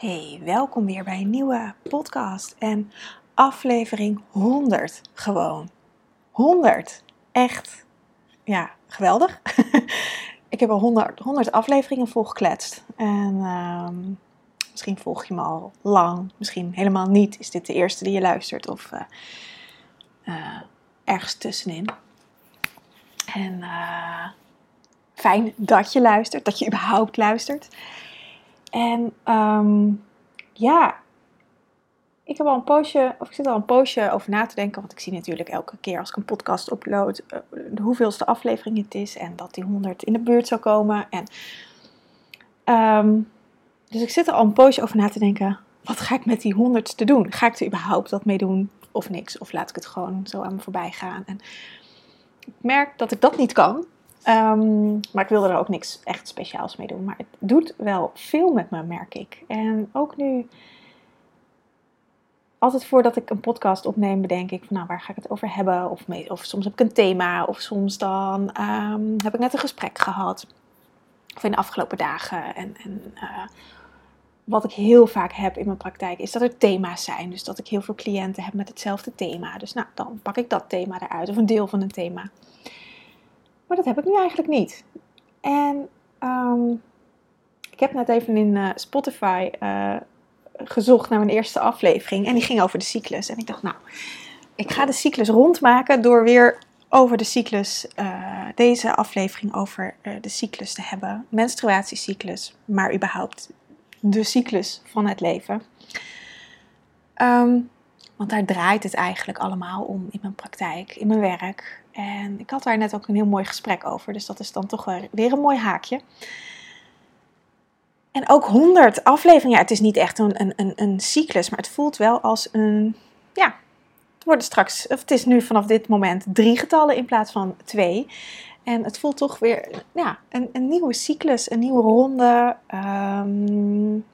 Hey, welkom weer bij een nieuwe podcast en aflevering 100 gewoon. 100. Echt, ja, geweldig. ik heb al 100, 100 afleveringen volgekletst. En ehm, misschien volg je me al lang, misschien helemaal niet. Is dit de eerste die je luistert of uh, uh, ergens tussenin. En uh, fijn dat je luistert, dat je überhaupt luistert. En um, ja, ik heb al een poosje, of ik zit al een poosje over na te denken. Want ik zie natuurlijk elke keer als ik een podcast upload, uh, de hoeveelste aflevering het is. En dat die 100 in de buurt zou komen. En, um, dus ik zit er al een poosje over na te denken. Wat ga ik met die 100 te doen? Ga ik er überhaupt wat mee doen of niks? Of laat ik het gewoon zo aan me voorbij gaan? En ik merk dat ik dat niet kan. Um, maar ik wilde er ook niks echt speciaals mee doen. Maar het doet wel veel met me, merk ik. En ook nu, altijd voordat ik een podcast opneem, bedenk ik van nou, waar ga ik het over hebben? Of, of soms heb ik een thema, of soms dan um, heb ik net een gesprek gehad. Of in de afgelopen dagen. En, en uh, wat ik heel vaak heb in mijn praktijk is dat er thema's zijn. Dus dat ik heel veel cliënten heb met hetzelfde thema. Dus nou, dan pak ik dat thema eruit, of een deel van een thema. Maar dat heb ik nu eigenlijk niet. En um, ik heb net even in uh, Spotify uh, gezocht naar mijn eerste aflevering. En die ging over de cyclus. En ik dacht, nou, ik ga de cyclus rondmaken door weer over de cyclus, uh, deze aflevering over de cyclus te hebben. Menstruatiecyclus, maar überhaupt de cyclus van het leven. Um, want daar draait het eigenlijk allemaal om in mijn praktijk, in mijn werk. En ik had daar net ook een heel mooi gesprek over. Dus dat is dan toch weer een mooi haakje. En ook 100 afleveringen. Ja, het is niet echt een, een, een, cyclus, maar het voelt wel als een. Ja, het worden straks. Of het is nu vanaf dit moment drie getallen in plaats van twee. En het voelt toch weer ja, een, een nieuwe cyclus, een nieuwe ronde. Um,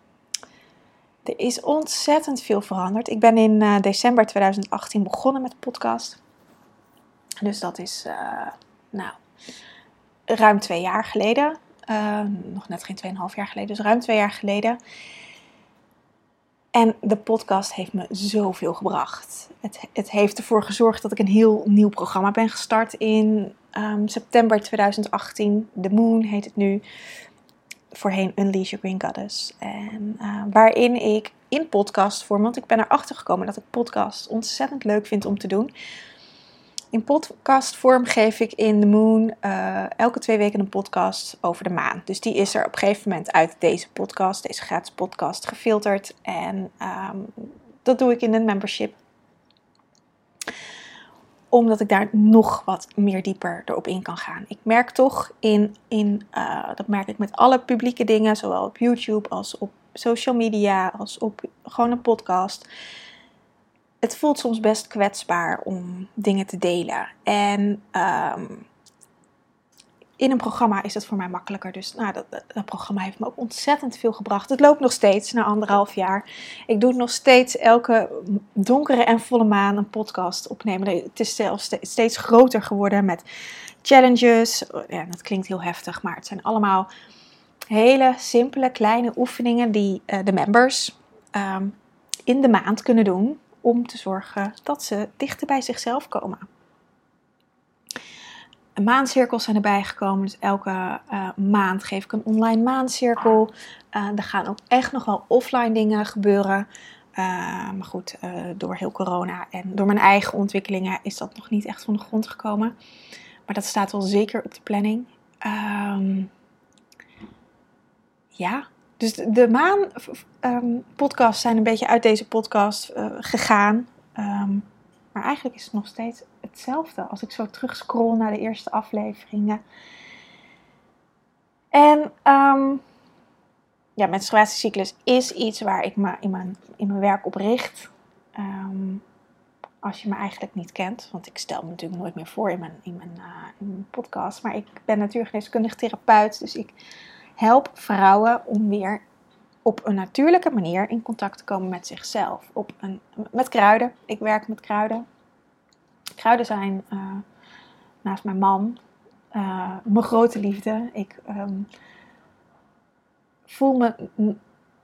er is ontzettend veel veranderd. Ik ben in uh, december 2018 begonnen met de podcast. Dus dat is, uh, nou, ruim twee jaar geleden. Uh, nog net geen 2,5 jaar geleden, dus ruim twee jaar geleden. En de podcast heeft me zoveel gebracht. Het, het heeft ervoor gezorgd dat ik een heel nieuw programma ben gestart in um, september 2018. The Moon heet het nu voorheen Unleash Your Green Goddess. En uh, waarin ik in podcastvorm, want ik ben erachter gekomen dat ik podcast ontzettend leuk vind om te doen. In podcastvorm geef ik in The Moon uh, elke twee weken een podcast over de maan. Dus die is er op een gegeven moment uit deze podcast, deze gratis podcast, gefilterd. En um, dat doe ik in een membership omdat ik daar nog wat meer dieper erop in kan gaan. Ik merk toch in, in uh, dat merk ik met alle publieke dingen, zowel op YouTube als op social media, als op gewoon een podcast. Het voelt soms best kwetsbaar om dingen te delen. En um, in een programma is het voor mij makkelijker. Dus nou, dat, dat, programma heeft me ook ontzettend veel gebracht. Het loopt nog steeds na anderhalf jaar. Ik doe nog steeds elke donkere en volle maan een podcast opnemen. Het is zelfs steeds groter geworden met challenges. Ja, dat klinkt heel heftig, maar het zijn allemaal hele simpele kleine oefeningen die uh, de members um, in de maand kunnen doen om te zorgen dat ze dichter bij zichzelf komen maancirkels zijn erbij gekomen. Dus elke uh, maand geef ik een online maancirkel. Uh, er gaan ook echt nog wel offline dingen gebeuren. Uh, maar goed, door heel corona en door mijn eigen ontwikkelingen is dat nog niet echt van de grond gekomen. Maar dat staat wel zeker op de planning. Um, ja, dus de, de maan um, podcasts zijn een beetje uit deze podcast gegaan. Um, maar eigenlijk is het nog steeds hetzelfde als ik zo terugscroll naar de eerste afleveringen. En um, ja, menstruatiecyclus is iets waar ik me in mijn, in mijn werk op richt. Als je me eigenlijk niet kent, want ik stel me natuurlijk nooit meer voor in mijn, in mijn, mijn podcast. Maar ik ben natuurgeneeskundig therapeut, dus ik help vrouwen om weer op een natuurlijke manier in contact te komen met zichzelf. Op een, met kruiden. Ik werk met kruiden. Kruiden zijn uh, naast mijn man uh, mijn grote liefde. Ik um, voel me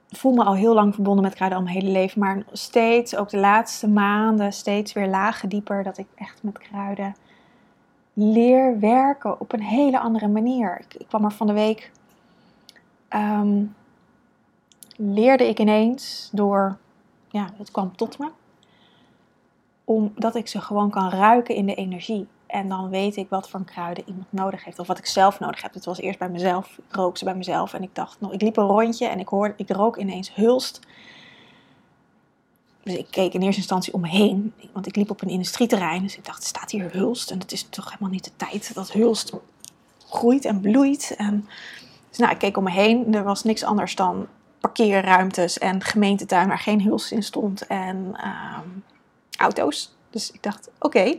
voel me al heel lang verbonden met kruiden al mijn hele leven. Maar steeds, ook de laatste maanden, steeds weer lagen dieper. Dat ik echt met kruiden leer werken op een hele andere manier. Ik, ik kwam er van de week. Ehm, leerde ik ineens door. Ja, het kwam tot me. Omdat ik ze gewoon kan ruiken in de energie. En dan weet ik wat voor kruiden iemand nodig heeft. Of wat ik zelf nodig heb. Het was eerst bij mezelf. Ik rook ze bij mezelf. En ik dacht nog, ik liep een rondje en ik hoorde, ik rook ineens hulst. Dus ik keek in eerste instantie om me heen. Want ik liep op een industrieterrein. Dus ik dacht, staat hier hulst? En het is toch helemaal niet de tijd dat hulst groeit en bloeit. En, dus nou, ik keek om me heen. Er was niks anders dan parkeerruimtes en gemeentetuin waar geen hulst in stond. En ehm, auto's. Dus ik dacht, oké.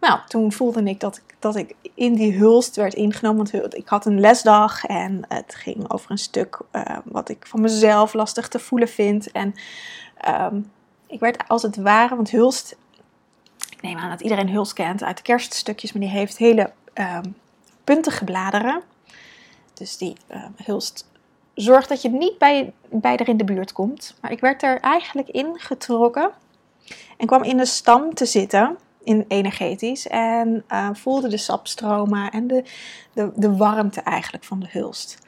Nou, toen voelde ik dat, ik dat ik in die hulst werd ingenomen. Want ik had een lesdag en het ging over een stuk uh, wat ik van mezelf lastig te voelen vind. En um, ik werd als het ware, want hulst, ik neem aan dat iedereen hulst kent uit de kerststukjes, maar die heeft hele um, puntige bladeren. Dus die hulst zorgt dat je niet bij, bij er in de buurt komt. Maar ik werd er eigenlijk ingetrokken en kwam in de stam te zitten in energetisch. En uh, voelde de sapstromen en de, de, de warmte eigenlijk van de hulst.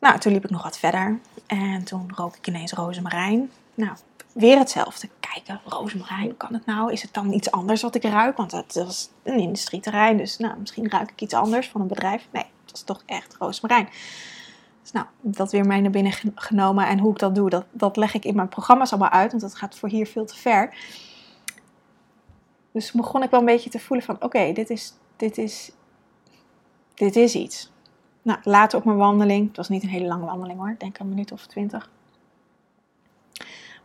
Nou, toen liep ik nog wat verder. En toen rook ik ineens rozemarijn. Nou, weer hetzelfde. Kijken, rozemarijn, kan het nou? Is het dan iets anders wat ik ruik? Want het was een industrieterrein, dus nou, misschien ruik ik iets anders van een bedrijf. Nee, het was toch echt rozemarijn. Dus nou, dat weer mij naar binnen genomen. En hoe ik dat doe, dat, dat leg ik in mijn programma's allemaal uit. Want dat gaat voor hier veel te ver. Dus begon ik wel een beetje te voelen van, oké, dit, is, dit, is, dit is iets. Nou, later op mijn wandeling, het was niet een hele lange wandeling hoor, denk een minuut of twintig.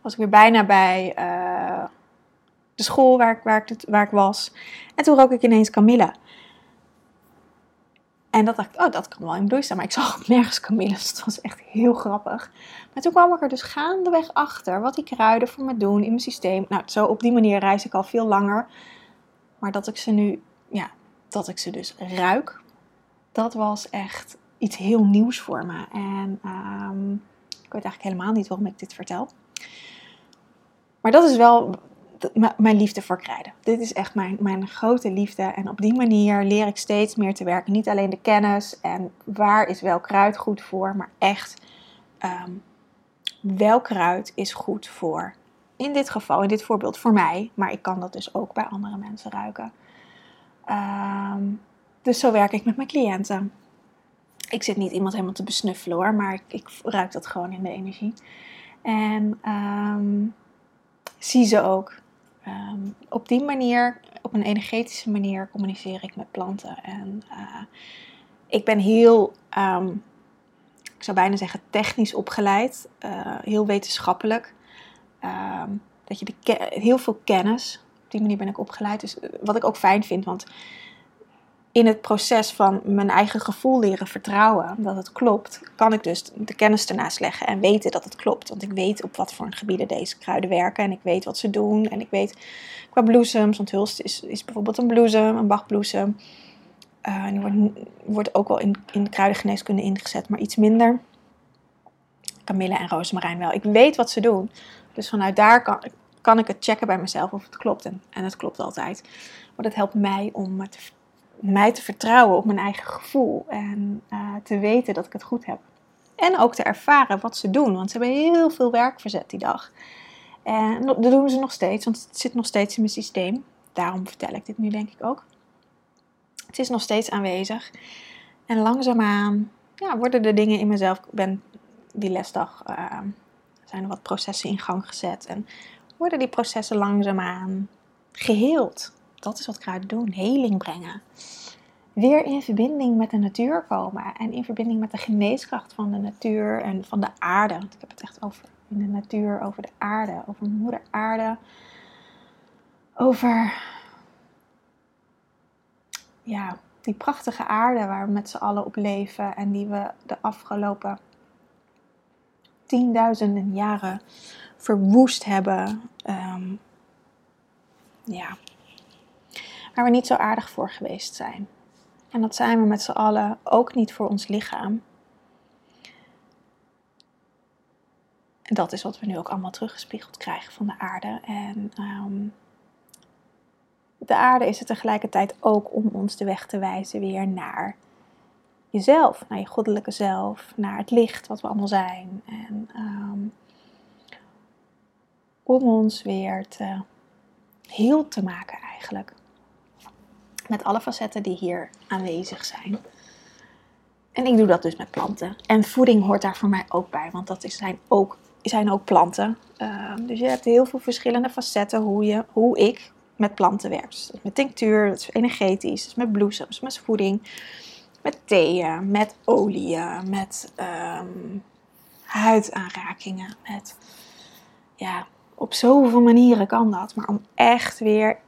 Was ik weer bijna bij uh, de school waar ik, waar, ik, waar ik was. En toen rook ik ineens Camilla. En dat dacht ik, oh, dat kan wel in bloei staan. Maar ik zag nergens Camilla, dus het was echt heel grappig. Maar toen kwam ik er dus gaandeweg achter wat die kruiden voor me doen in mijn systeem. Nou, zo op die manier reis ik al veel langer. Maar dat ik ze nu, ja, dat ik ze dus ruik, dat was echt iets heel nieuws voor me. En um, ik weet eigenlijk helemaal niet waarom ik dit vertel. Maar dat is wel mijn liefde voor kruiden. Dit is echt mijn, mijn grote liefde. En op die manier leer ik steeds meer te werken. Niet alleen de kennis en waar is welk kruid goed voor, maar echt um, welk kruid is goed voor. In dit geval, in dit voorbeeld voor mij, maar ik kan dat dus ook bij andere mensen ruiken. Um, dus zo werk ik met mijn cliënten. Ik zit niet iemand helemaal te besnuffelen hoor, maar ik, ik ruik dat gewoon in de energie. En um, zie ze ook. Um, op die manier, op een energetische manier, communiceer ik met planten. En uh, ik ben heel, um, ik zou bijna zeggen, technisch opgeleid, uh, heel wetenschappelijk. dat je heel veel kennis, op die manier ben ik opgeleid. Dus uh, wat ik ook fijn vind, want in het proces van mijn eigen gevoel leren vertrouwen dat het klopt, kan ik dus de kennis ernaast leggen en weten dat het klopt. Want ik weet op wat voor gebieden deze kruiden werken en ik weet wat ze doen. En ik weet qua bloesems, want hulst is, is bijvoorbeeld een bloesem, een bachbloesem. Uh, die wordt, wordt ook wel in, in de kruidengeneeskunde ingezet, maar iets minder. Kamille en rozemarijn wel. Ik weet wat ze doen. Dus vanuit daar kan, kan ik het checken bij mezelf of het klopt. En, en het klopt altijd. Maar dat helpt mij om te mij te vertrouwen op mijn eigen gevoel en uh, te weten dat ik het goed heb. En ook te ervaren wat ze doen, want ze hebben heel veel werk verzet die dag. En dat doen ze nog steeds, want het zit nog steeds in mijn systeem. Daarom vertel ik dit nu denk ik ook. Het is nog steeds aanwezig. En langzaamaan ja, worden de dingen in mezelf. Ik ben die lesdag uh, zijn er wat processen in gang gezet. En worden die processen langzaamaan geheeld dat is wat kruiden doen, heling brengen. Weer in verbinding met de natuur komen en in verbinding met de geneeskracht van de natuur en van de aarde. Want ik heb het echt over in de natuur, over de aarde, over moeder aarde. Over ja, die prachtige aarde waar we met z'n allen op leven en die we de afgelopen tienduizenden jaren verwoest hebben. Um, ja, waar we niet zo aardig voor geweest zijn. En dat zijn we met z'n allen ook niet voor ons lichaam. En dat is wat we nu ook allemaal teruggespiegeld krijgen van de aarde. En ehm, de aarde is er tegelijkertijd ook om ons de weg te wijzen weer naar jezelf, naar je goddelijke zelf, naar het licht wat we allemaal zijn. En ehm, om ons weer te heel te maken eigenlijk. Met alle facetten die hier aanwezig zijn. En ik doe dat dus met planten. En voeding hoort daar voor mij ook bij, want dat zijn ook, zijn ook planten. Ehm, dus je hebt heel veel verschillende facetten hoe, je, hoe ik met planten werk. Dus met tinctuur, dat is energetisch, met bloesems, met voeding, met theeën, met oliën, met um, huidaanrakingen, met ja, op zoveel manieren kan dat. Maar om echt weer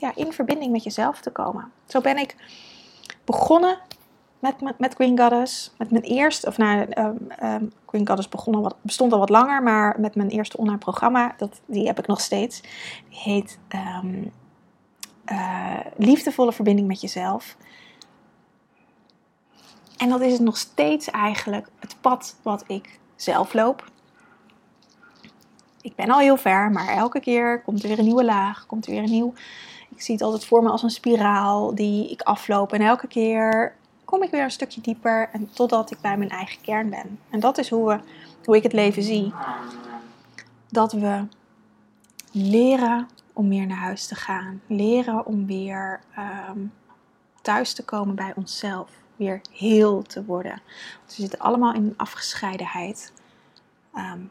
ja, in verbinding met jezelf te komen. Zo ben ik begonnen met, met, met Goddess. Met mijn eerste, of nou, um, Goddess begon al wat, bestond al wat langer, maar met mijn eerste online programma, dat, die heb ik nog steeds. Die heet um, uh, Liefdevolle verbinding met jezelf. En dat is nog steeds eigenlijk het pad wat ik zelf loop ik ben al heel ver, maar elke keer komt er weer een nieuwe laag, komt er weer een nieuw. Ik zie het altijd voor me als een spiraal die ik afloop. En elke keer kom ik weer een stukje dieper en totdat ik bij mijn eigen kern ben. En dat is hoe, we, hoe ik het leven zie. Dat we leren om meer naar huis te gaan. Leren om weer ehm, thuis te komen bij onszelf. Weer heel te worden. Want we zitten allemaal in afgescheidenheid. Um,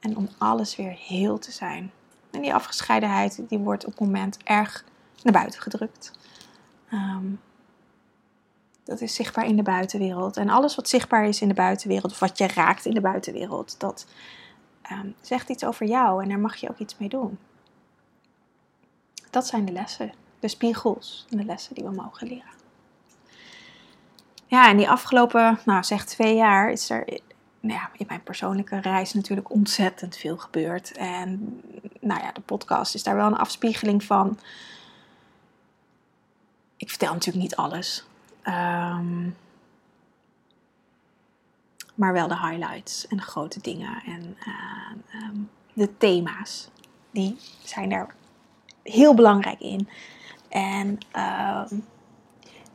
en om alles weer heel te zijn. En die afgescheidenheid die wordt op het moment erg naar buiten gedrukt. Ehm, dat is zichtbaar in de buitenwereld. En alles wat zichtbaar is in de buitenwereld, of wat je raakt in de buitenwereld, dat ehm, zegt iets over jou en daar mag je ook iets mee doen. Dat zijn de lessen, de spiegels en de lessen die we mogen leren. Ja, en die afgelopen, nou zeg twee jaar, is er nou ja, in mijn persoonlijke reis natuurlijk ontzettend veel gebeurd. En nou ja, de podcast is daar wel een afspiegeling van. Ik vertel natuurlijk niet alles. Ehm, maar wel de highlights en de grote dingen en um, de thema's. Die zijn er heel belangrijk in. En um,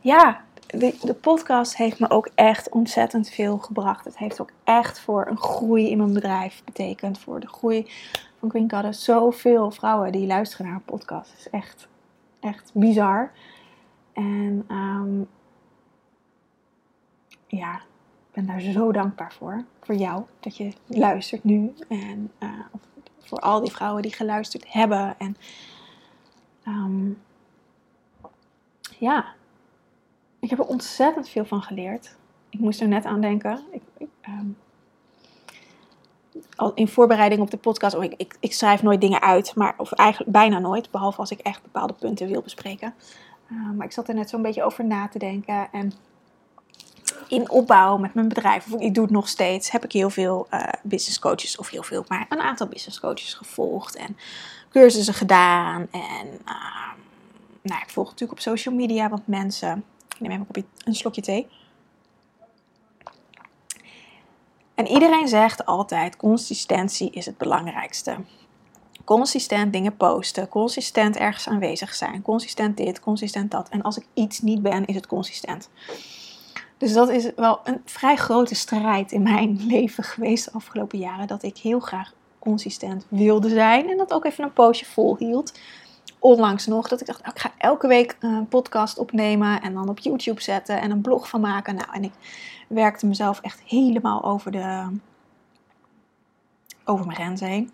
ja, de, podcast heeft me ook echt ontzettend veel gebracht. Het heeft ook echt voor een groei in mijn bedrijf betekend. Voor de groei van Queen Goddess. Zoveel vrouwen die luisteren naar een podcast. Het is echt, echt bizar. En um, ja, ik ben daar zo dankbaar voor. Voor jou, dat je luistert nu. En uh, voor al die vrouwen die geluisterd hebben. En um, ja, ik heb er ontzettend veel van geleerd. Ik moest er net aan denken. Ik, ehm, in voorbereiding op de podcast, oh, ik, ik, schrijf nooit dingen uit, maar, of eigenlijk bijna nooit, behalve als ik echt bepaalde punten wil bespreken. Uh, maar ik zat er net zo'n beetje over na te denken. En in opbouw met mijn bedrijf, of ik doe het nog steeds, heb ik heel veel uh, business coaches, of heel veel, maar een aantal business coaches gevolgd en cursussen gedaan. En uh, nou, ik volg natuurlijk op social media wat mensen neem even een, een slokje thee. En iedereen zegt altijd: consistentie is het belangrijkste. Consistent dingen posten, consistent ergens aanwezig zijn, consistent dit, consistent dat. En als ik iets niet ben, is het consistent. Dus dat is wel een vrij grote strijd in mijn leven geweest de afgelopen jaren. Dat ik heel graag consistent wilde zijn en dat ook even een poosje volhield onlangs nog dat ik dacht, ik ga elke week een podcast opnemen en dan op YouTube zetten en een blog van maken. Nou, en ik werkte mezelf echt helemaal over, de, over mijn grens heen.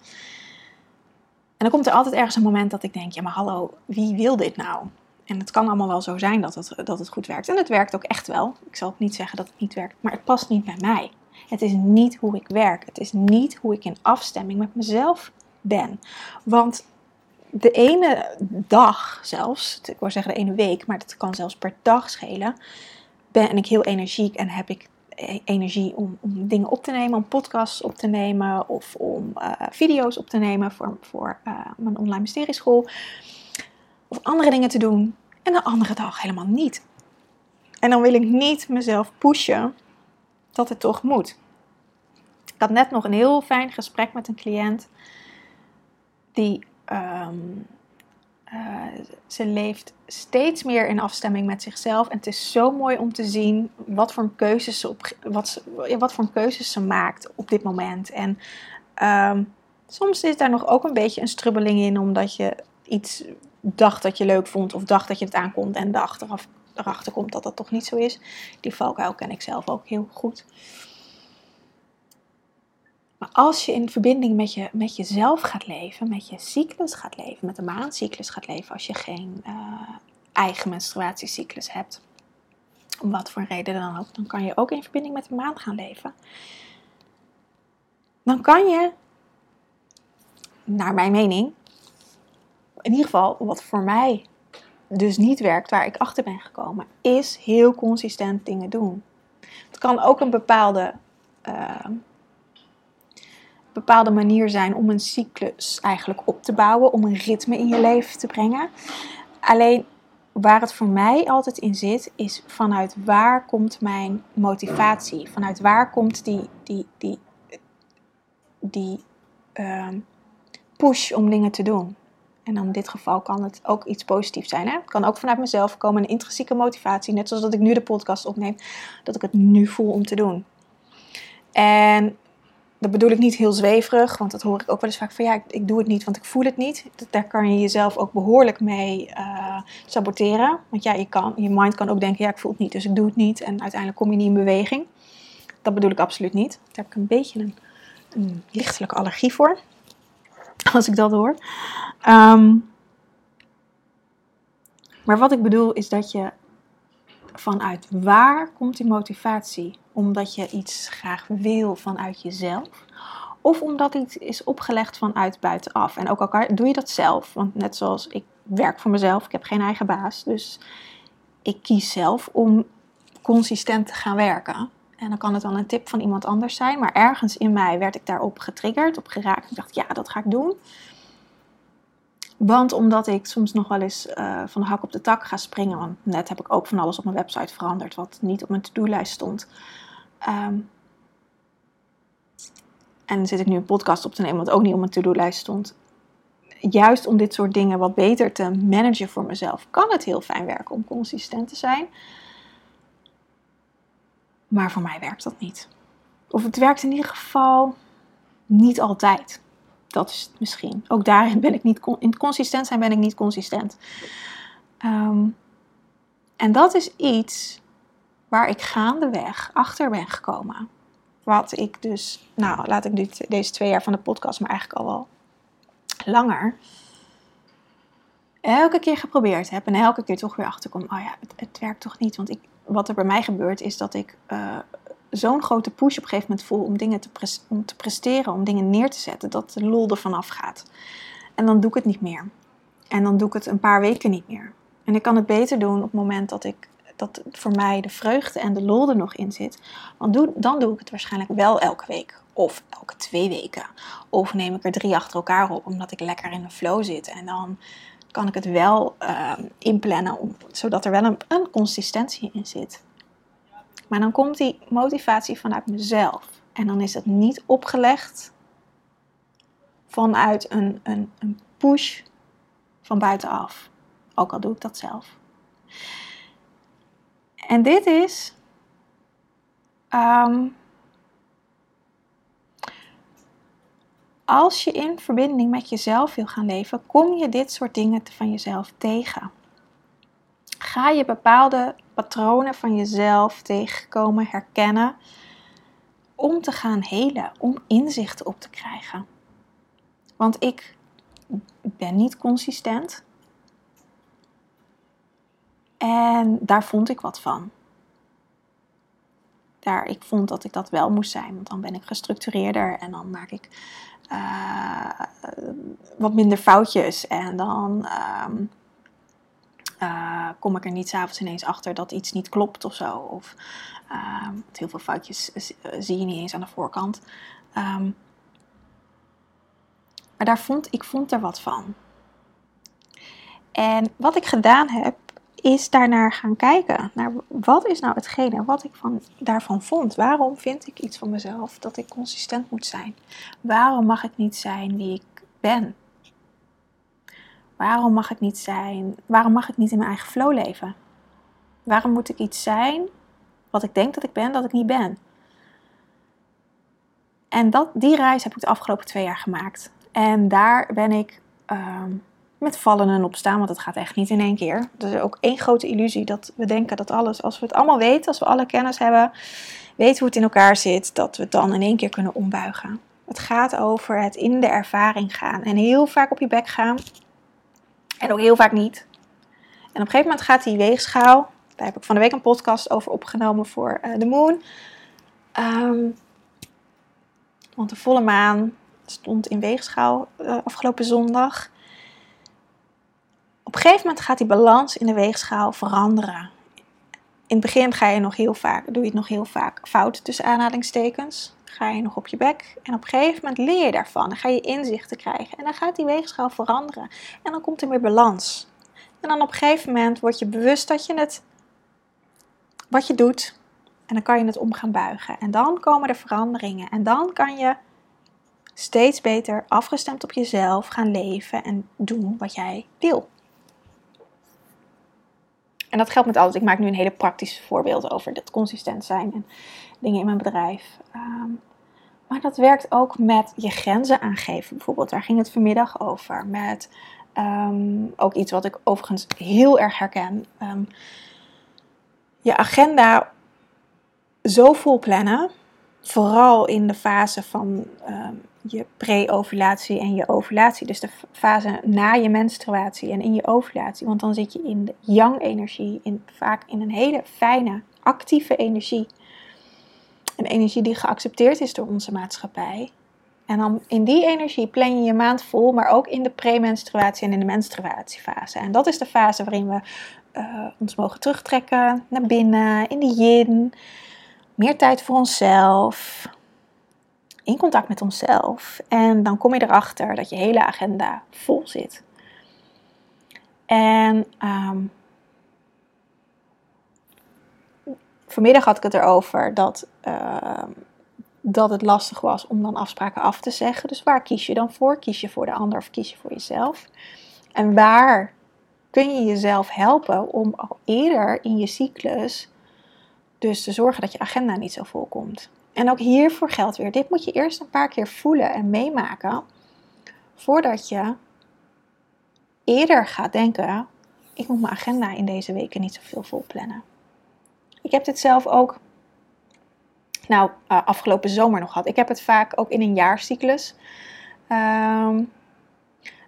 En dan komt er altijd ergens een moment dat ik denk, ja maar hallo, wie wil dit nou? En het kan allemaal wel zo zijn dat het, dat het goed werkt. En het werkt ook echt wel. Ik zal ook niet zeggen dat het niet werkt, maar het past niet bij mij. Het is niet hoe ik werk. Het is niet hoe ik in afstemming met mezelf ben. Want de ene dag zelfs, ik wou zeggen de ene week, maar dat kan zelfs per dag schelen, ben ik heel energiek en heb ik e-, energie om, om dingen op te nemen, om podcasts op te nemen of om uh, video's op te nemen voor, voor uh, mijn online mysterieschool of andere dingen te doen. En de andere dag helemaal niet. En dan wil ik niet mezelf pushen dat het toch moet. Ik had net nog een heel fijn gesprek met een cliënt die ehm, uh, ze leeft steeds meer in afstemming met zichzelf. En het is zo mooi om te zien wat voor keuzes ze, op, wat, wat voor keuzes ze maakt op dit moment. En um, soms is daar nog ook een beetje een strubbeling in, omdat je iets dacht dat je leuk vond, of dacht dat je het aankomt en de achteraf erachter komt dat dat toch niet zo is. Die valkuil ken ik zelf ook heel goed. Maar als je in verbinding met, je, met jezelf gaat leven, met je cyclus gaat leven, met de maancyclus gaat leven, als je geen uh, eigen menstruatiecyclus hebt, om wat voor reden dan ook, dan kan je ook in verbinding met de maan gaan leven. Dan kan je, naar mijn mening, in ieder geval wat voor mij dus niet werkt, waar ik achter ben gekomen, is heel consistent dingen doen. Het kan ook een bepaalde uh, bepaalde manier zijn om een cyclus eigenlijk op te bouwen, om een ritme in je leven te brengen. Alleen waar het voor mij altijd in zit, is vanuit waar komt mijn motivatie? Vanuit waar komt die, die, die, die ehm, push om dingen te doen? En dan in dit geval kan het ook iets positiefs zijn. Hè? Het kan ook vanuit mezelf komen, een intrinsieke motivatie. Net zoals dat ik nu de podcast opneem, dat ik het nu voel om te doen. En dat bedoel ik niet heel zweverig, want dat hoor ik ook wel eens vaak van ja, ik, ik doe het niet, want ik voel het niet. Daar kan je jezelf ook behoorlijk mee uh, saboteren. Want ja, je, kan, je mind kan ook denken, ja, ik voel het niet, dus ik doe het niet. En uiteindelijk kom je niet in beweging. Dat bedoel ik absoluut niet. Daar heb ik een beetje een, een lichtelijke allergie voor, als ik dat hoor. Ehm, maar wat ik bedoel is dat je vanuit waar komt die motivatie? Omdat je iets graag wil vanuit jezelf? Of omdat iets is opgelegd vanuit buitenaf? En ook elkaar doe je dat zelf. Want net zoals ik werk voor mezelf, ik heb geen eigen baas. Dus ik kies zelf om consistent te gaan werken. En dan kan het wel een tip van iemand anders zijn. Maar ergens in mij werd ik daarop getriggerd, op geraakt. Ik dacht, ja, dat ga ik doen. Want omdat ik soms nog wel eens uh, van de hak op de tak ga springen. Want net heb ik ook van alles op mijn website veranderd wat niet op mijn to-do-lijst stond. Um, en zit ik nu een podcast op te nemen wat ook niet op mijn to-do-lijst stond. Juist om dit soort dingen wat beter te managen voor mezelf, kan het heel fijn werken om consistent te zijn. Maar voor mij werkt dat niet. Of het werkt in ieder geval niet altijd dat is het misschien. Ook daarin ben ik niet, in consistent zijn ben ik niet consistent. Ehm, en dat is iets waar ik gaandeweg achter ben gekomen. Wat ik dus, nou laat ik dit, deze twee jaar van de podcast, maar eigenlijk al wel langer, elke keer geprobeerd heb. En elke keer toch weer achterkom, oh ja, het, het werkt toch niet. Want ik, wat er bij mij gebeurt is dat ik uh, zo'n grote push op een gegeven moment voel om dingen te, om te presteren, om dingen neer te zetten, dat de lol er vanaf gaat. En dan doe ik het niet meer. En dan doe ik het een paar weken niet meer. En ik kan het beter doen op het moment dat ik dat voor mij de vreugde en de lol er nog in zit. Want doe, dan doe ik het waarschijnlijk wel elke week. Of elke twee weken. Of neem ik er drie achter elkaar op, omdat ik lekker in de flow zit. En dan kan ik het wel uh, inplannen, zodat er wel een, een consistentie in zit. Maar dan komt die motivatie vanuit mezelf. En dan is het niet opgelegd vanuit een, een, een push van buitenaf. Ook al doe ik dat zelf. En dit is. Um, als je in verbinding met jezelf wil gaan leven, kom je dit soort dingen van jezelf tegen. Ga je bepaalde patronen van jezelf tegenkomen, herkennen, om te gaan helen, om inzichten op te krijgen. Want ik ben niet consistent. En daar vond ik wat van. Daar, ik vond dat ik dat wel moest zijn, want dan ben ik gestructureerder en dan maak ik uh, wat minder foutjes en dan ehm, uh, kom ik er niet s'avonds ineens achter dat iets niet klopt of zo. Of uh, heel veel foutjes zie je niet eens aan de voorkant. Um, maar daar vond, ik vond er wat van. En wat ik gedaan heb, is daarnaar gaan kijken. Naar wat is nou hetgene wat ik van, daarvan vond? Waarom vind ik iets van mezelf dat ik consistent moet zijn? Waarom mag ik niet zijn wie ik ben? Waarom mag ik niet zijn? Waarom mag ik niet in mijn eigen flow leven? Waarom moet ik iets zijn wat ik denk dat ik ben, dat ik niet ben? En dat, die reis heb ik de afgelopen twee jaar gemaakt. En daar ben ik ehm, met vallen en opstaan, want het gaat echt niet in één keer. Het is ook één grote illusie dat we denken dat alles, als we het allemaal weten, als we alle kennis hebben, weten hoe het in elkaar zit, dat we het dan in één keer kunnen ombuigen. Het gaat over het in de ervaring gaan en heel vaak op je bek gaan en ook heel vaak niet. En op een gegeven moment gaat die weegschaal, daar heb ik van de week een podcast over opgenomen voor de Moon. Ehm, want de volle maan stond in weegschaal uh, afgelopen zondag op een gegeven moment gaat die balans in de weegschaal veranderen. In het begin ga je nog heel vaak, doe je het nog heel vaak fout tussen aanhalingstekens. Ga je nog op je bek. En op een gegeven moment leer je daarvan. Dan ga je inzichten krijgen. En dan gaat die weegschaal veranderen. En dan komt er meer balans. En dan op een gegeven moment word je bewust dat je het, wat je doet. En dan kan je het om gaan buigen. En dan komen er veranderingen. En dan kan je steeds beter afgestemd op jezelf gaan leven en doen wat jij wil. En dat geldt met alles. Ik maak nu een hele praktische voorbeeld over dat consistent zijn en dingen in mijn bedrijf. Ehm, maar dat werkt ook met je grenzen aangeven. Bijvoorbeeld, daar ging het vanmiddag over. Met ehm, ook iets wat ik overigens heel erg herken. Ehm, je agenda zo vol plannen. Vooral in de fase van je pre-ovulatie en je ovulatie. Dus de fase na je menstruatie en in je ovulatie. Want dan zit je in de yang-energie, in, vaak in een hele fijne, actieve energie. Een energie die geaccepteerd is door onze maatschappij. En dan in die energie plan je je maand vol, maar ook in de premenstruatie en in de menstruatiefase. En dat is de fase waarin we uh, ons mogen terugtrekken naar binnen, in de yin. Meer tijd voor onszelf, in contact met onszelf. En dan kom je erachter dat je hele agenda vol zit. En um, vanmiddag had ik het erover dat, uh, dat het lastig was om dan afspraken af te zeggen. Dus waar kies je dan voor? Kies je voor de ander of kies je voor jezelf? En waar kun je jezelf helpen om al eerder in je cyclus dus te zorgen dat je agenda niet zo vol komt? En ook hiervoor geldt weer, dit moet je eerst een paar keer voelen en meemaken voordat je eerder gaat denken, ik moet mijn agenda in deze weken niet zoveel vol plannen. Ik heb dit zelf ook, nou, uh, afgelopen zomer nog gehad. Ik heb het vaak ook in een jaarcyclus. Um,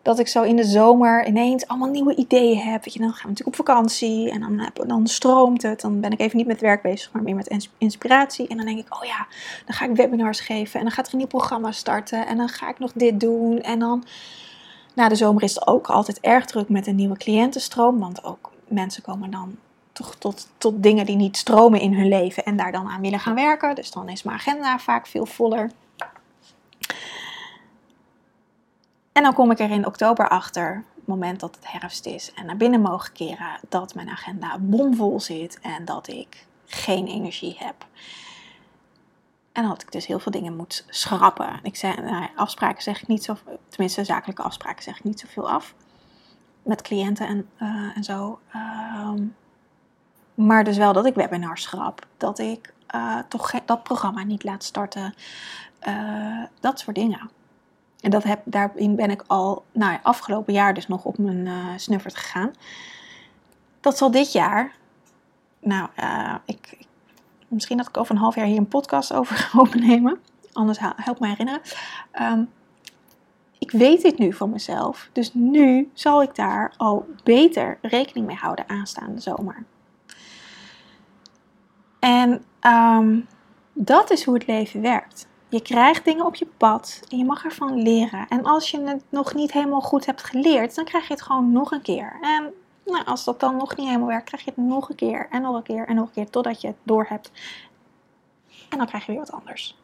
dat ik zo in de zomer ineens allemaal nieuwe ideeën heb. Weet je, dan gaan we natuurlijk op vakantie en dan, dan stroomt het. Dan ben ik even niet met werk bezig, maar meer met inspiratie. En dan denk ik, oh ja, dan ga ik webinars geven en dan gaat er een nieuw programma starten. En dan ga ik nog dit doen. En dan na de zomer is het ook altijd erg druk met een nieuwe cliëntenstroom. Want ook mensen komen dan toch tot, tot dingen die niet stromen in hun leven en daar dan aan willen gaan werken. Dus dan is mijn agenda vaak veel voller. En dan kom ik er in oktober achter, het moment dat het herfst is en naar binnen mogen keren, dat mijn agenda bomvol zit en dat ik geen energie heb. En dat ik dus heel veel dingen moet schrappen. Ik zei, nou, afspraken zeg ik niet zo, tenminste zakelijke afspraken zeg ik niet zoveel af. Met cliënten en, uh, en zo. Ehm, maar dus wel dat ik webinars schrap. Dat ik uh, toch dat programma niet laat starten. Uh, dat soort dingen. En dat heb, daarin ben ik al nou afgelopen jaar dus nog op mijn uh, snuffert gegaan. Dat zal dit jaar, nou, uh, ik, misschien dat ik over een half jaar hier een podcast over opnemen. Anders help me herinneren. Um, ik weet dit nu van mezelf. Dus nu zal ik daar al beter rekening mee houden aanstaande zomer. En um, dat is hoe het leven werkt. Je krijgt dingen op je pad en je mag ervan leren. En als je het nog niet helemaal goed hebt geleerd, dan krijg je het gewoon nog een keer. En nou, als dat dan nog niet helemaal werkt, krijg je het nog een keer en nog een keer en nog een keer totdat je het door hebt. En dan krijg je weer wat anders.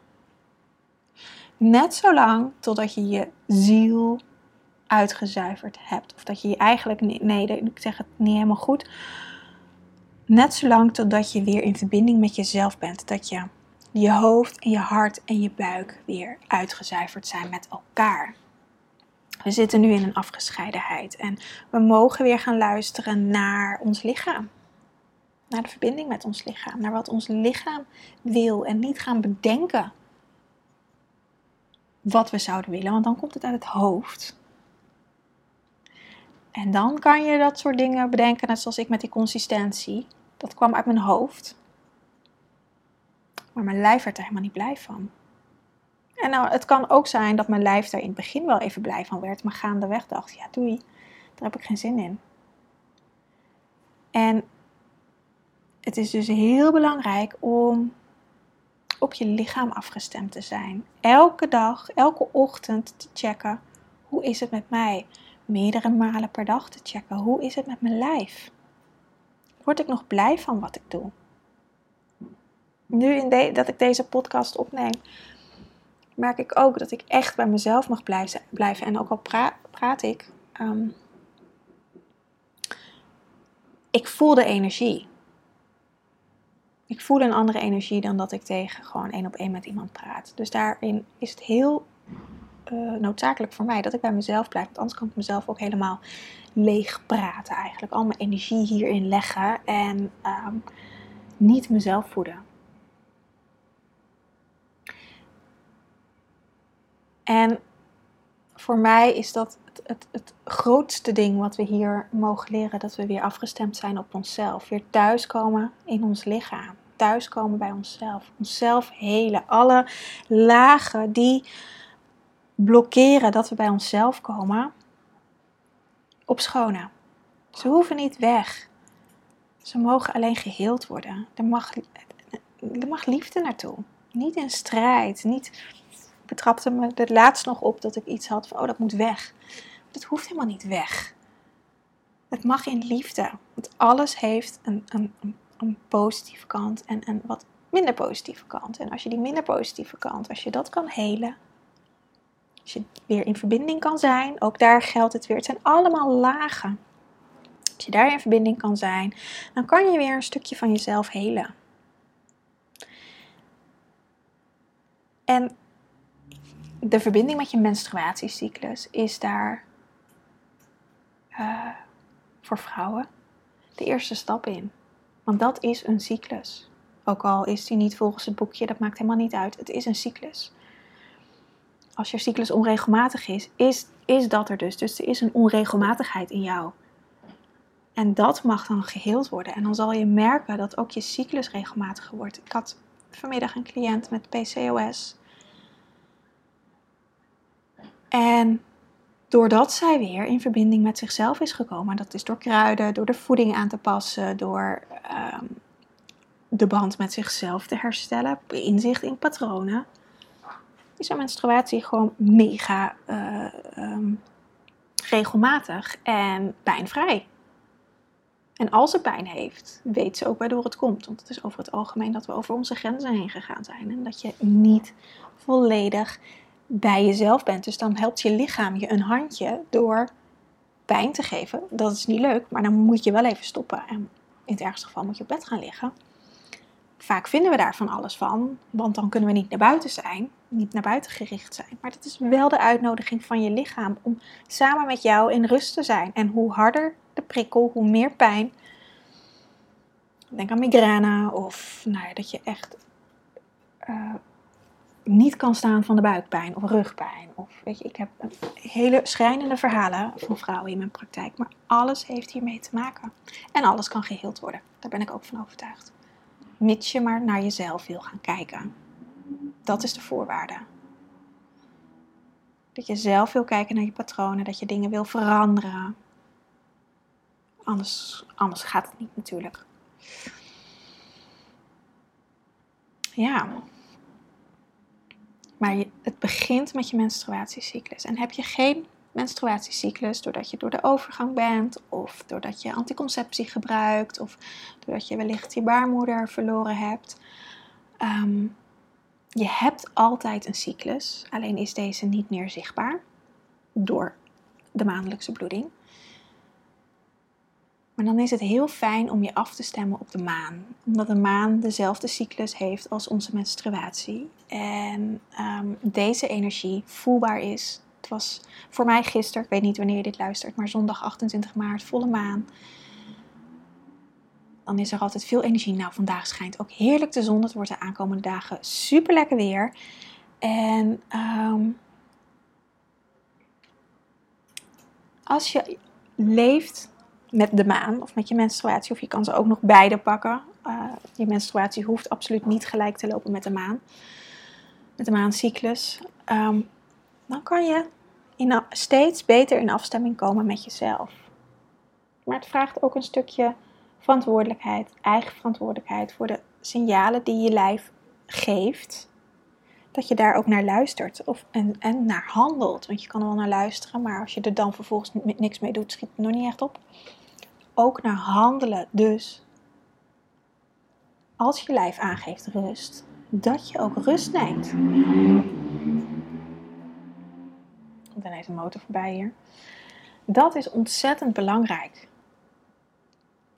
Net zo lang totdat je je ziel uitgezuiverd hebt. Of dat je je eigenlijk, nee, ik zeg het niet helemaal goed. Net zolang totdat je weer in verbinding met jezelf bent. Dat je je hoofd en je hart en je buik weer uitgezuiverd zijn met elkaar. We zitten nu in een afgescheidenheid en we mogen weer gaan luisteren naar ons lichaam. Naar de verbinding met ons lichaam, naar wat ons lichaam wil en niet gaan bedenken wat we zouden willen, want dan komt het uit het hoofd. En dan kan je dat soort dingen bedenken, net zoals ik met die consistentie. Dat kwam uit mijn hoofd. Maar mijn lijf werd er helemaal niet blij van. En nou, het kan ook zijn dat mijn lijf daar in het begin wel even blij van werd, maar gaandeweg dacht, ja doei, daar heb ik geen zin in. En het is dus heel belangrijk om op je lichaam afgestemd te zijn. Elke dag, elke ochtend te checken, hoe is het met mij? Meerdere malen per dag te checken, hoe is het met mijn lijf? Word ik nog blij van wat ik doe? Nu in dat ik deze podcast opneem, merk ik ook dat ik echt bij mezelf mag blijven. En ook al praat ik, um, ik voel de energie. Ik voel een andere energie dan dat ik tegen gewoon één op één met iemand praat. Dus daarin is het heel uh, noodzakelijk voor mij dat ik bij mezelf blijf. Want anders kan ik mezelf ook helemaal leeg praten eigenlijk. Al mijn energie hierin leggen en um, niet mezelf voeden. En voor mij is dat het, het, grootste ding wat we hier mogen leren: dat we weer afgestemd zijn op onszelf. Weer thuiskomen in ons lichaam. Thuiskomen bij onszelf. Onszelf helen. Alle lagen die blokkeren dat we bij onszelf komen, opschonen. Ze hoeven niet weg. Ze mogen alleen geheeld worden. Er mag, er mag liefde naartoe. Niet in strijd, niet betrapte me er laatst nog op dat ik iets had van, oh dat moet weg. Dat hoeft helemaal niet weg. Het mag in liefde. Want alles heeft een, een, een positieve kant en een wat minder positieve kant. En als je die minder positieve kant, als je dat kan helen, als je weer in verbinding kan zijn, ook daar geldt het weer. Het zijn allemaal lagen. Als je daar in verbinding kan zijn, dan kan je weer een stukje van jezelf helen. En de verbinding met je menstruatiecyclus is daar uh, voor vrouwen de eerste stap in. Want dat is een cyclus. Ook al is die niet volgens het boekje, dat maakt helemaal niet uit. Het is een cyclus. Als je cyclus onregelmatig is, is, is dat er dus. Dus er is een onregelmatigheid in jou. En dat mag dan geheeld worden. En dan zal je merken dat ook je cyclus regelmatiger wordt. Ik had vanmiddag een cliënt met PCOS. En doordat zij weer in verbinding met zichzelf is gekomen, dat is door kruiden, door de voeding aan te passen, door ehm, de band met zichzelf te herstellen, inzicht in patronen, is haar menstruatie gewoon mega uh, um, regelmatig en pijnvrij. En als ze pijn heeft, weet ze ook waardoor het komt. Want het is over het algemeen dat we over onze grenzen heen gegaan zijn. En dat je niet volledig bij jezelf bent. Dus dan helpt je lichaam je een handje door pijn te geven. Dat is niet leuk, maar dan moet je wel even stoppen. En in het ergste geval moet je op bed gaan liggen. Vaak vinden we daar van alles van, want dan kunnen we niet naar buiten zijn, niet naar buiten gericht zijn. Maar dat is wel de uitnodiging van je lichaam om samen met jou in rust te zijn. En hoe harder de prikkel, hoe meer pijn. Denk aan migraine of nou ja, dat je echt uh, niet kan staan van de buikpijn of rugpijn. Of weet je, ik heb hele schrijnende verhalen van vrouwen in mijn praktijk. Maar alles heeft hiermee te maken. En alles kan geheeld worden. Daar ben ik ook van overtuigd. Mits je maar naar jezelf wil gaan kijken. Dat is de voorwaarde. Dat je zelf wil kijken naar je patronen, dat je dingen wil veranderen. Anders, anders gaat het niet natuurlijk. Ja. Maar het begint met je menstruatiecyclus. En heb je geen menstruatiecyclus doordat je door de overgang bent, of doordat je anticonceptie gebruikt, of doordat je wellicht je baarmoeder verloren hebt. Ehm, je hebt altijd een cyclus, alleen is deze niet meer zichtbaar door de maandelijkse bloeding. Maar dan is het heel fijn om je af te stemmen op de maan. Omdat de maan dezelfde cyclus heeft als onze menstruatie. En ehm, deze energie voelbaar is. Het was voor mij gisteren, ik weet niet wanneer je dit luistert, maar zondag 28 maart, volle maan. Dan is er altijd veel energie. Nou, vandaag schijnt ook heerlijk de zon. Het wordt de aankomende dagen super lekker weer. En ehm, als je leeft met de maan of met je menstruatie, of je kan ze ook nog beide pakken. Uh, je menstruatie hoeft absoluut niet gelijk te lopen met de maan, met de maancyclus. Um, dan kan je in, steeds beter in afstemming komen met jezelf. Maar het vraagt ook een stukje verantwoordelijkheid, eigen verantwoordelijkheid voor de signalen die je lijf geeft. Dat je daar ook naar luistert of, en, en naar handelt. Want je kan er wel naar luisteren, maar als je er dan vervolgens niks mee doet, schiet het nog niet echt op ook naar handelen. Dus als je lijf aangeeft rust, dat je ook rust neemt. Komt ineens een motor voorbij hier. Dat is ontzettend belangrijk.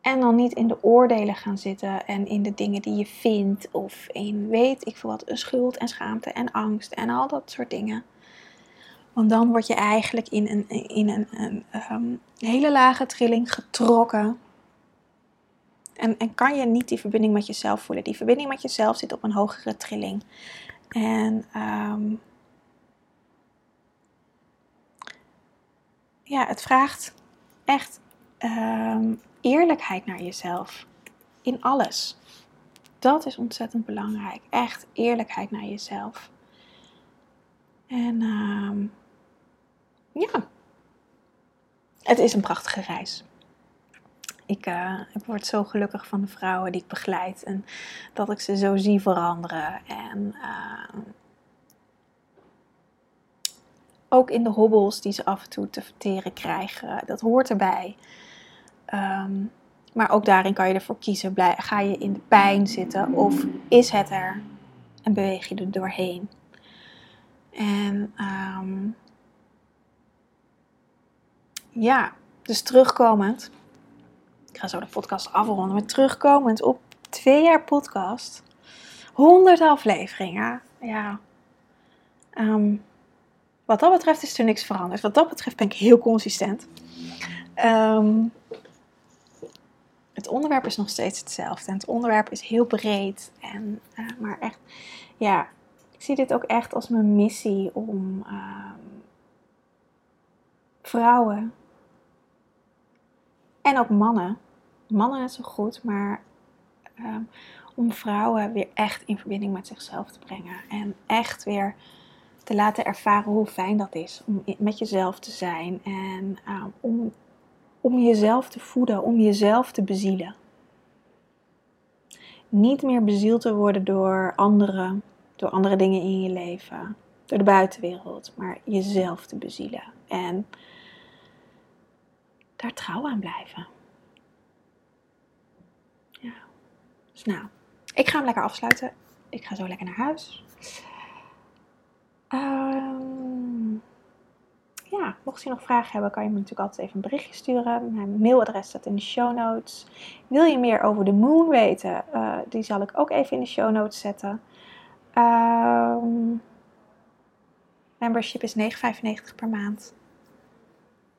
En dan niet in de oordelen gaan zitten en in de dingen die je vindt of in weet ik veel wat, schuld en schaamte en angst en al dat soort dingen. Want dan word je eigenlijk in een, in een, een, ehm, hele lage trilling getrokken. En, en kan je niet die verbinding met jezelf voelen. Die verbinding met jezelf zit op een hogere trilling. En ehm, ja, het vraagt echt ehm, eerlijkheid naar jezelf. In alles. Dat is ontzettend belangrijk. Echt eerlijkheid naar jezelf. En um, ja, het is een prachtige reis. Ik, uh, ik, word zo gelukkig van de vrouwen die ik begeleid en dat ik ze zo zie veranderen. En uh, ook in de hobbels die ze af en toe te verteren krijgen, dat hoort erbij. Um, maar ook daarin kan je ervoor kiezen: ga je in de pijn zitten of is het er en beweeg je er doorheen? En um, ja, dus terugkomend. Ik ga zo de podcast afronden. Maar terugkomend op twee jaar podcast. 100 afleveringen. Ja. Ehm, wat dat betreft is er niks veranderd. Wat dat betreft ben ik heel consistent. Ehm, het onderwerp is nog steeds hetzelfde. En het onderwerp is heel breed. En, uh, maar echt, ja, ik zie dit ook echt als mijn missie om ehm, vrouwen en ook mannen, mannen net zo goed, maar ehm, om vrouwen weer echt in verbinding met zichzelf te brengen en echt weer te laten ervaren hoe fijn dat is om met jezelf te zijn en ehm, om, om jezelf te voeden, om jezelf te bezielen. Niet meer bezield te worden door anderen, door andere dingen in je leven, door de buitenwereld, maar jezelf te bezielen. En daar trouw aan blijven. Ja. Dus nou, ik ga hem lekker afsluiten. Ik ga zo lekker naar huis. Um, ja, mocht je nog vragen hebben, kan je me natuurlijk altijd even een berichtje sturen. Mijn mailadres staat in de show notes. Wil je meer over de moon weten? Uh, die zal ik ook even in de show notes zetten. Um, membership is 9,95 per maand.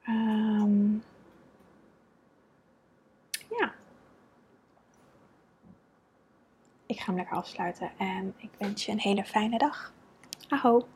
Um, Ik ga hem lekker afsluiten en ik wens je een hele fijne dag. Aho!